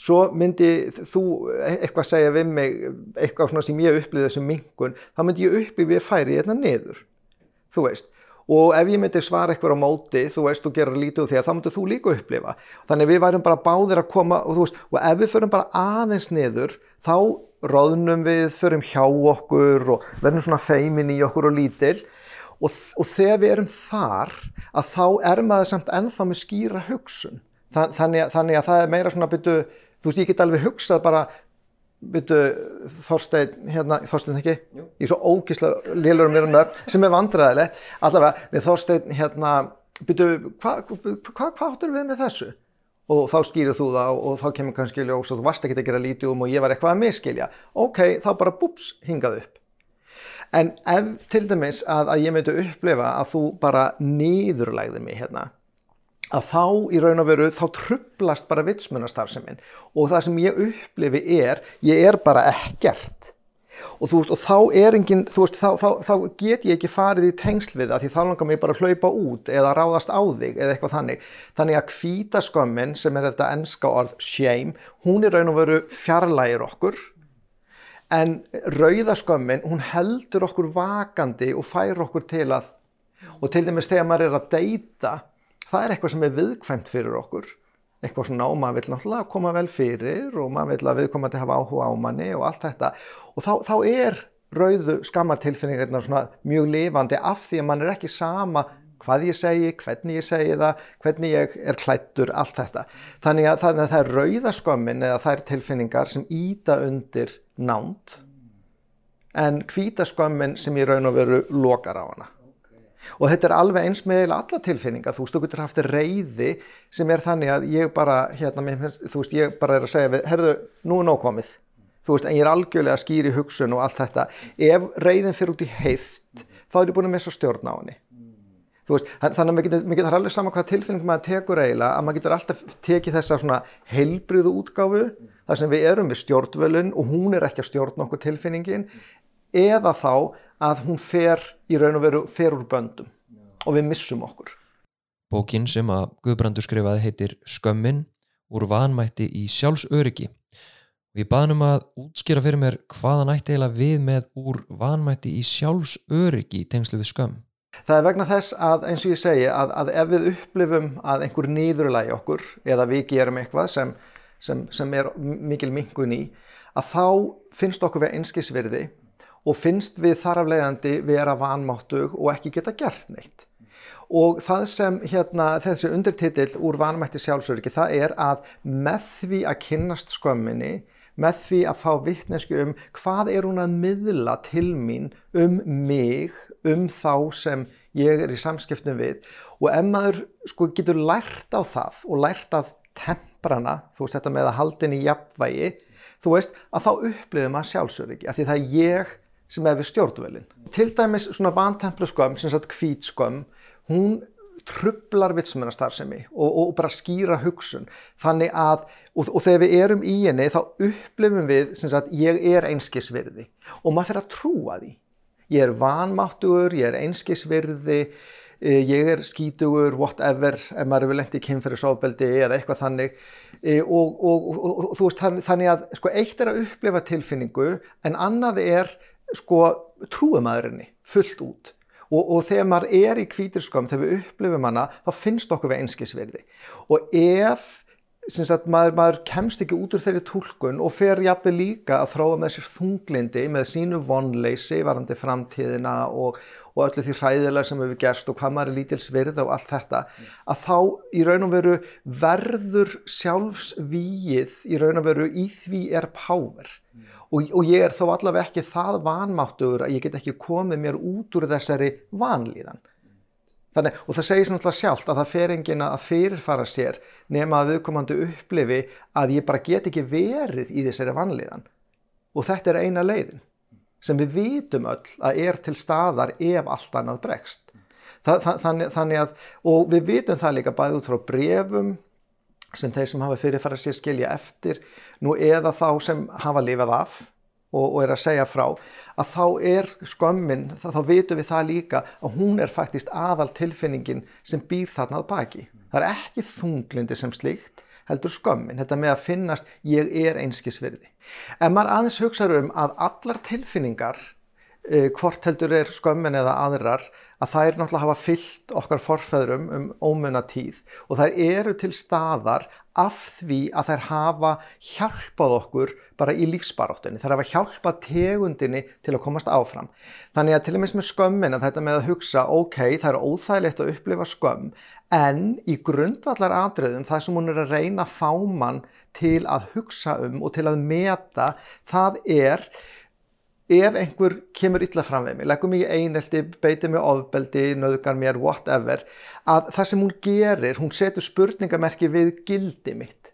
Svo myndi þú eitthvað segja við mig eitthvað svona sem ég upplifði sem mingun þá myndi ég upplifi að færi hérna niður þú veist. Og ef ég myndi svara eitthvað á móti þú veist og gera lítið úr því að þá myndi þú líka upplifa. Þannig við værum bara báðir að koma og, veist, og ef við förum bara aðeins niður þá róðnum við, förum hjá okkur og verðum svona feimin í okkur og lítil og, og þegar við erum þar að þá er maður samt ennþá með skýra hugsun. Þa, þannig, að, þannig að það er meira svona byrju, þú veist ég get alveg hugsað bara byrju Þorstein hérna, Þorstein ekki, Jú. ég er svo ógíslega lélur um mér um nöfn sem er vandræðilegt allavega, Þorstein hérna byrju, hvað hva, hva, hva áttur við með þessu og þá skýrir þú það og, þá kemur kannski ljós og þú varst ekki að gera lítið um og ég var eitthvað að miskilja. Ok, þá bara búps, hingað upp. En ef til dæmis að, að ég myndi upplefa að þú bara niðurlægði mig hérna, að þá í raun og veru þá trublast bara vitsmunastarfseminn og það sem ég upplefi er, ég er bara ekkert og þú veist og þá er enginn þú veist þá, þá, þá get ég ekki farið í tengsl við það því þá langar mér bara að hlaupa út eða ráðast á þig eða eitthvað þannig. Þannig að kvítaskömmin sem er þetta ennska orð shame hún er raun og veru fjarlægir okkur. En rauðaskömmin hún heldur okkur vakandi og fær okkur til að og til dæmis þegar maður er að deyta það er eitthvað sem er viðkvæmt fyrir okkur eitthvað svona og maður vil náttúrulega koma vel fyrir og maður vil að viðkomandi hafa áhuga á manni og allt þetta og þá, þá er rauðu skammartilfinningarna svona mjög lifandi af því að mann er ekki sama hvað ég segi, hvernig ég segi það, hvernig ég er klættur, allt þetta. Þannig að, þannig að það er rauðaskömmin eða er tilfinningar sem íta undir nánt en hvítaskömmin sem í raun og veru lokar á hana og þetta er alveg eins með alla tilfinninga, þú veist, þú getur haft reyði sem er þannig að ég bara hérna, þú veist, ég bara er að segja við, herðu, nú er nógkomið þú veist, en ég er algjörlega skýr í hugsun og allt þetta, ef reyðin fyrir út í heift, þá er ég búin að missa stjórn á henni. Veist, þannig að mér getur, getur alveg sama hvað tilfinning maður tekur eiginlega, að maður getur alltaf tekið þessa svona heilbriðu útgáfu þar sem við erum við stjórnvölun og hún er ekki að stjórna okkur tilfinningin eða þá að hún fer í raun og veru fer úr böndum og við missum okkur. Bókin sem að Guðbrandur skrifaði heitir Skömmin úr vanmætti í sjálfsöryggi og ég baðnum að útskýra fyrir mér hvaðan ætti eiginlega við með úr vanmætti í sjálfsöryggi í tengslu við skömm. Það er vegna þess að eins og ég segi að, að ef við upplifum að einhver nýðurlægi okkur eða við gerum eitthvað sem, sem, sem er mikil mingun í að þá finnst okkur við einskisvirði og finnst við þar af leiðandi vera vanmáttug og ekki geta gert neitt. Og það sem hérna, þessi undirtitill úr vanmætti sjálfsöryggi það er að með því að kynnast skömminni, með því að fá vittnesku um hvað er hún að miðla til mín um mig, um þá sem ég er í samskiptum við og ef maður sko getur lært á það og lært að temprana, þú veist þetta með að haldin í jafnvægi, þú veist að þá upplifir maður sjálfsöryggi, af því það er ég sem er við stjórnvölin. Til dæmis svona vantemplu skömm, sem sagt hvít skömm, hún trublar vitsmunastarfsemi og, og bara skýra hugsun. Þannig að, og, og þegar við erum í henni þá upplifum við sem sagt ég er einskisvirði. Og maður fyrir að trúa því. Ég er vanmáttugur, ég er einskisvirði ég er skítugur, whatever ef maður lengt í kynferðisofbeldi eða eitthvað þannig. Og, og þú veist þannig að sko eitt er að upplifa tilfinningu en annað er sko trúumæðurinni fullt út. Og, og þegar maður er í kvítirskam þegar við upplifum hana þá finnst okkur við einskisverði og ef Sagt, maður, maður kemst ekki út úr þeirri tólkun og fer jafnveg líka að þróa með sér þunglindi með sínu vonleysi varandi framtíðina og, og öllu því hræðilega sem hefur gerst og hvað maður er lítils virða og allt þetta að þá í raun og veru verður sjálfsvíið í raun og veru í því er páver og, og ég er þó allavega ekki það vanmáttugur að ég get ekki komið mér út úr þessari vanlíðan. Þannig, og það segir náttúrulega sjálft að það fer engin að fyrirfara sér nema að viðkomandi upplifi að ég bara get ekki verið í þessari vanlíðan. Og þetta er eina leiðin sem við vitum öll að er til staðar ef allt annað bregst. Það, það, þannig, þannig að, og við vitum það líka bæðið út frá brefum sem þeir sem hafa fyrirfara sér skilja eftir nú eða þá sem hafa lifað af og, og er að segja frá að þá er skömmin, þá, vitum við það líka að hún er faktist aðal tilfinningin sem býr þarna að baki. Það er ekki þunglindi sem slíkt heldur skömmin, þetta með að finnast ég er einskisverði. En maður aðeins hugsaður um að allar tilfinningar, eh, hvort heldur er skömmin eða aðrar, að þær náttúrulega hafa fyllt okkar forfæðrum um ómunna tíð og þær eru til staðar af því að þær hafa hjálpað okkur bara í lífsbaráttunni. Þær hafa hjálpað tegundinni til að komast áfram. Þannig að til og meins með skömmin að þetta með að hugsa, ok, það er óþægilegt að upplifa skömm, en í grundvallar atriðum það sem hún er að reyna að fá mann til að hugsa um og til að meta, það er ef einhver kemur illa fram við mig, leggur mig í einelti, beitir mig ofbeldi, nöðgar mér, whatever, að það sem hún gerir, hún setur spurningamerki við gildi mitt.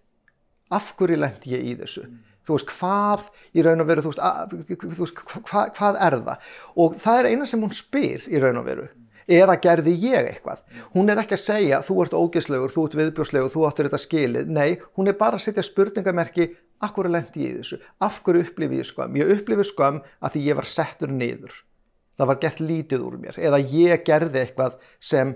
Af hverju lendi ég í þessu? Mm. Þú veist, hvað í raun og veru, þú veist, að, þú veist hvað, hvað er það? Og það er eina sem hún spyr í raun og veru. Eða gerði ég eitthvað? Hún er ekki að segja, þú ert ógeðslegur, þú ert viðbjóslegur, þú áttur þetta skilið. Nei, hún er bara að setja spurningamerki Akkur lendi ég í þessu? Af hverju upplifi ég skam? Ég upplifi skam að því ég var settur niður. Það var gert lítið úr mér eða ég gerði eitthvað sem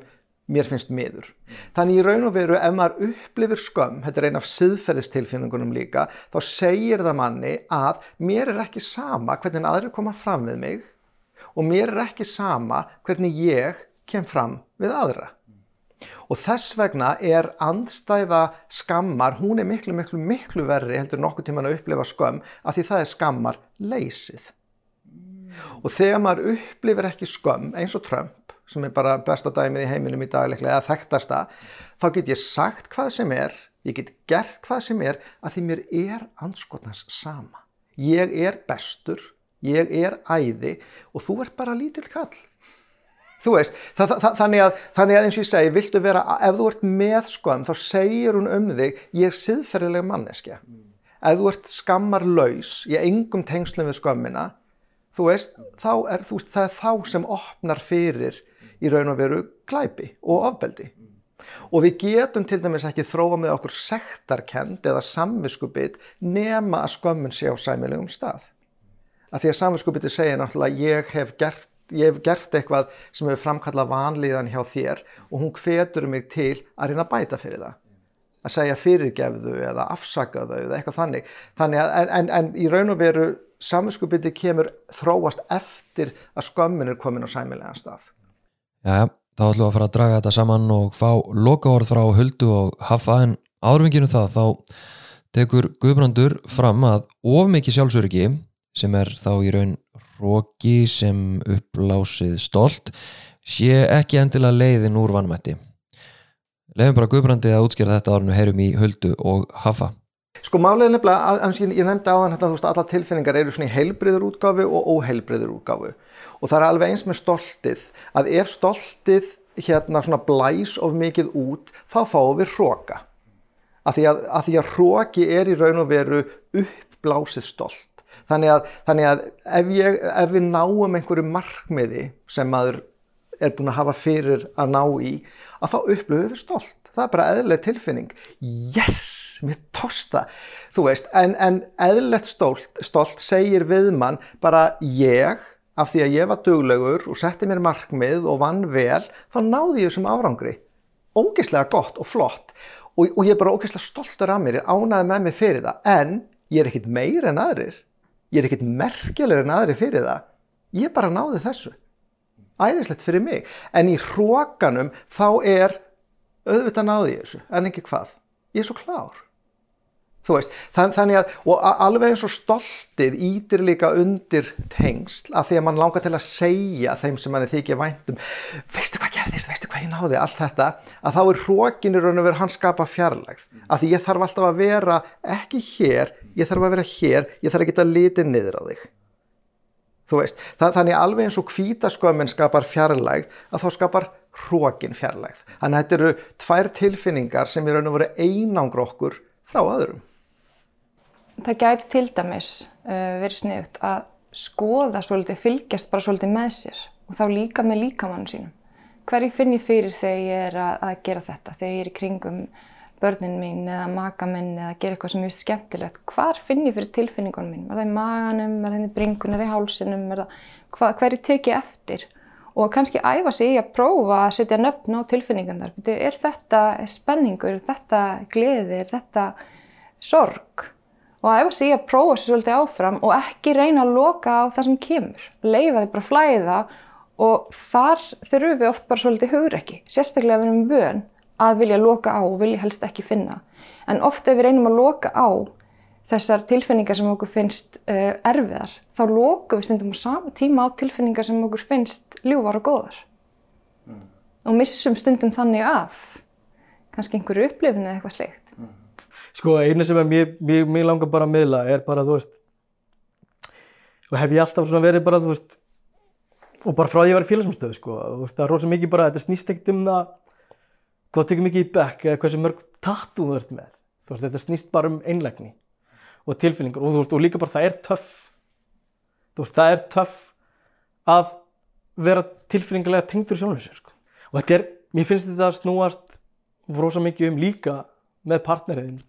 mér finnst miður. Þannig í raun og veru ef maður upplifir skam, þetta er einn af siðferðistilfinningunum líka, þá segir það manni að mér er ekki sama hvernig aðri koma fram við mig og mér er ekki sama hvernig ég kem fram við aðra. Og þess vegna er andstæða skammar, hún er miklu, miklu, miklu verri heldur nokkuð tíman að upplifa skömm af því það er skammar leysið. Og þegar maður upplifir ekki skömm eins og Trump, sem er bara besta dæmið í heiminum í dagleiklega, eða þekktasta, þá get ég sagt hvað sem er, ég get gert hvað sem er, að því mér er anskotnans sama. Ég er bestur, ég er æði og þú ert bara lítill kall. Þú veist, það, það, þannig, að, þannig að eins og ég segi, viltu vera, ef þú ert með skömm þá segir hún um þig, ég er siðferðileg manneskja. Mm. Ef þú ert skammarlaus í engum tengslum við skömmina, þú veist, er, þú það er þá sem opnar fyrir í raun og veru glæpi og ofbeldi. Mm. Og við getum til dæmis ekki þróa með okkur sektarkend eða samviskubit nema að skömmun sé á sæmilegum stað. Að því að samviskubiti segja náttúrulega ég hef gert ég hef gert eitthvað sem hefur framkallað vanlíðan hjá þér og hún hvetur mig til að reyna að bæta fyrir það. Að segja fyrirgefðu eða afsaka þau eða eitthvað þannig, þannig að, en, en í raun og veru saminskupiti kemur þróast eftir að skömmin er komin á sæmilegan stað. Já, þá ætlum við að fara að draga þetta saman og fá lokaord frá Huldu og Hafa en áðurvinginu það þá tekur Guðbrandur fram að of mikið sjálfsöryggi sem er þá í raun róki sem upplásið stolt sé ekki endilega leiðin úr vannmætti. Leifum bara Guðbrandi að útskjara þetta árinu heyrum í Huldu og Hafa. Sko er nefnilega, og ég, nefndi áðan þetta, þú veist, alla tilfinningar eru svona í heilbriður útgáfu og óheilbriður útgáfu. Og það er alveg eins með stoltið, að ef stoltið hérna svona blæs of mikið út, þá fáum við hróka. Að, að því að hróki er í raun og veru uppblásið stolt. Þannig að, þannig að ef, ég, ef við náum einhverju markmiði sem maður er búin að hafa fyrir að ná í, að þá upplifum við stolt. Það er bara eðlileg tilfinning. Yes, mér tókst það. Þú veist, en, en eðlilegt stolt, stolt segir við mann bara ég, af því að ég var duglegur og setti mér markmið og vann vel, þá náði ég þessum árangri. Ógeðslega gott og flott. Og, og ég er bara ógeðslega stoltur af mér, ég ánaði með mig fyrir það, en ég er ekkit meir en aðrir. Ég er ekkit merkilegur en aðrir fyrir það. Ég bara náði þessu. Æðislegt fyrir mig. En í hrókanum þá er auðvitað náði ég þessu en ekki hvað. Ég er svo klár þú veist, þann, þannig að og alveg eins og stoltið ítir líka undir tengsl að því að mann langar til að segja þeim sem mann er þykja væntum veistu hvað gerðist, veistu hvað ég náði allt þetta, að þá er hrókin í raun og veru hann skapa fjarlægð, að því ég þarf alltaf að vera ekki hér, ég þarf að vera hér ég þarf að geta litið niður á þig Þú veist, það, þannig alveg eins og hvítaskömmin skapar fjarlægð að þá skapar hrókin fjarlægð. Þannig að þetta eru tvær tilfinningar sem í raun og veru einangra okkur frá öðrum. Það gæti til dæmis uh, verið sniðugt að skoða svolítið, fylgjast bara svolítið með sér og þá líka með líkamann sínum. Hverju finn ég fyrir þegar ég er að, að gera þetta, þegar ég er í kringum börnin mín eða maka minn eða gera eitthvað sem er skemmtilegt. Hvar finn ég fyrir tilfinningunum mín? Er það í maganum, er það í bringunum, er það í hálsinum, er það, hva, hverju tek ég eftir? Og kannski æfa sig í að prófa að setja nöfn á tilfinningarnar. Bíddu, Er þetta spenningur, er þetta gleði, er þetta sorg? Og æfa sig í að prófa sér svolítið áfram og ekki reyna að loka á það sem kemur. Leifa þið bara að flæða og þar þurfum við oft bara svolítið hugrekki. Sérstaklega ef við erum vön að vilja loka á og vilja helst ekki finna. En oft ef við reynum að loka á þessar tilfinningar sem okkur finnst uh, erfiðar, þá lokum við stundum á sama tíma á tilfinningar sem okkur finnst ljúfar og góðar. Og missum stundum þannig af kannski einhverju upplifinu eða eitthvað slikt. Sko eina sem mér, mér, mér langar bara að miðla er bara þú veist og hef ég alltaf svona verið bara þú veist og bara frá því að ég var í félagsmyndstöðu sko þú veist það er rosa mikið bara þetta snýst ekkert um það hvað tekur mikið í bekk eða hversu mörg tattu þú ert með. Þú veist þetta snýst bara um einlægni og tilfinningar og þú veist og líka bara það er töff. Þú veist það er töff að vera tilfinningarlega tengdur sjálfum sér sko. Og þetta er, mér finnst þetta að snúast rosa mikið um líka með partneriðin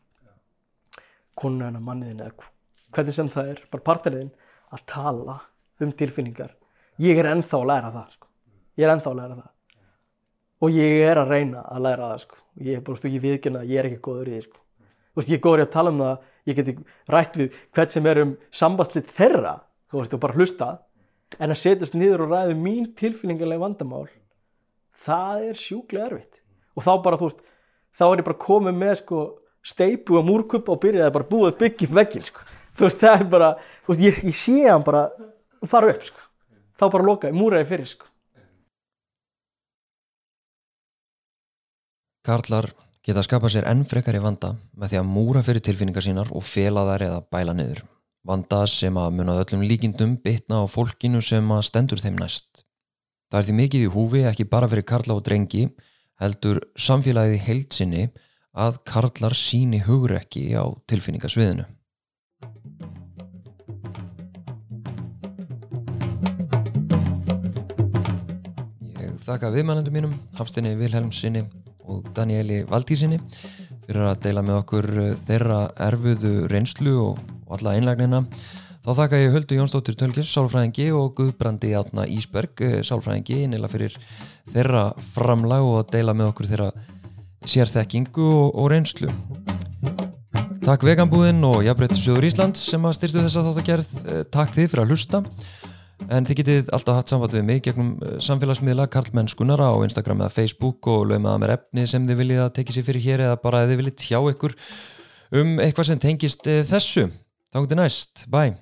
konuna hennar, manniðin eða hvernig sem það er, bara partneriðin að tala um tilfinningar ég er ennþá að læra það sko. ég er ennþá að læra það og ég er að reyna að læra það sko. ég er bara, þú ég viðkynna að ég er ekki góður í því sko. ég er góður í að tala um það ég geti rætt við hvern sem er um sambandslit þeirra, þú veist, og bara hlusta en að setjast niður og ræða um mín tilfinningarlega vandamál það er sjúklega erfitt og þá bara, þú veist, þá er ég bara komið með sko steipu og múrkupp og byrjaði bara að búa byggja upp veggin sko. þú veist, það er bara, veist, ég, ég sé hann bara fara upp sko. þá bara lokaði, múraði fyrir sko. Karlar geta skapað sér enn frekar í vanda með því að múra fyrir tilfinningar sínar og fela þær eða bæla niður. Vanda sem að munað öllum líkindum bitna á fólkinu sem að stendur þeim næst. Það er því mikið í húfi ekki bara fyrir karla og drengi, heldur samfélagið í heildsinni að karlar síni hugrekki á tilfinningasviðinu. Ég þakka viðmælendum mínum, Hafstinni Vilhelmsinni og Danieli Valdísinni fyrir að deila með okkur eh, þeirra erfuðu reynslu og, og alla einlagnina. Þá þakka ég Höldu Jónsdóttir Tölkis, sálfræðingi og Guðbrandi Átna Ísberg, eh, sálfræðingi, innila fyrir þeirra framlag og að deila með okkur þeirra sérþekkingu og, og reynslu. Takk Veganbúðin og Jafnbrettisjóður Íslands sem að styrtu þessa þáttagerð. Eh, Takk þið fyrir að hlusta. En þið getið alltaf hatt samband við mig gegnum eh, samfélagsmiðla Karlmennskunara á Instagram eða Facebook og laumaða mér efni sem þið viljið að tekið sér fyrir hér eða bara að þið viljið tjá ykkur um eitthvað sem tengist eh, þessu. Þá til næst. Bye.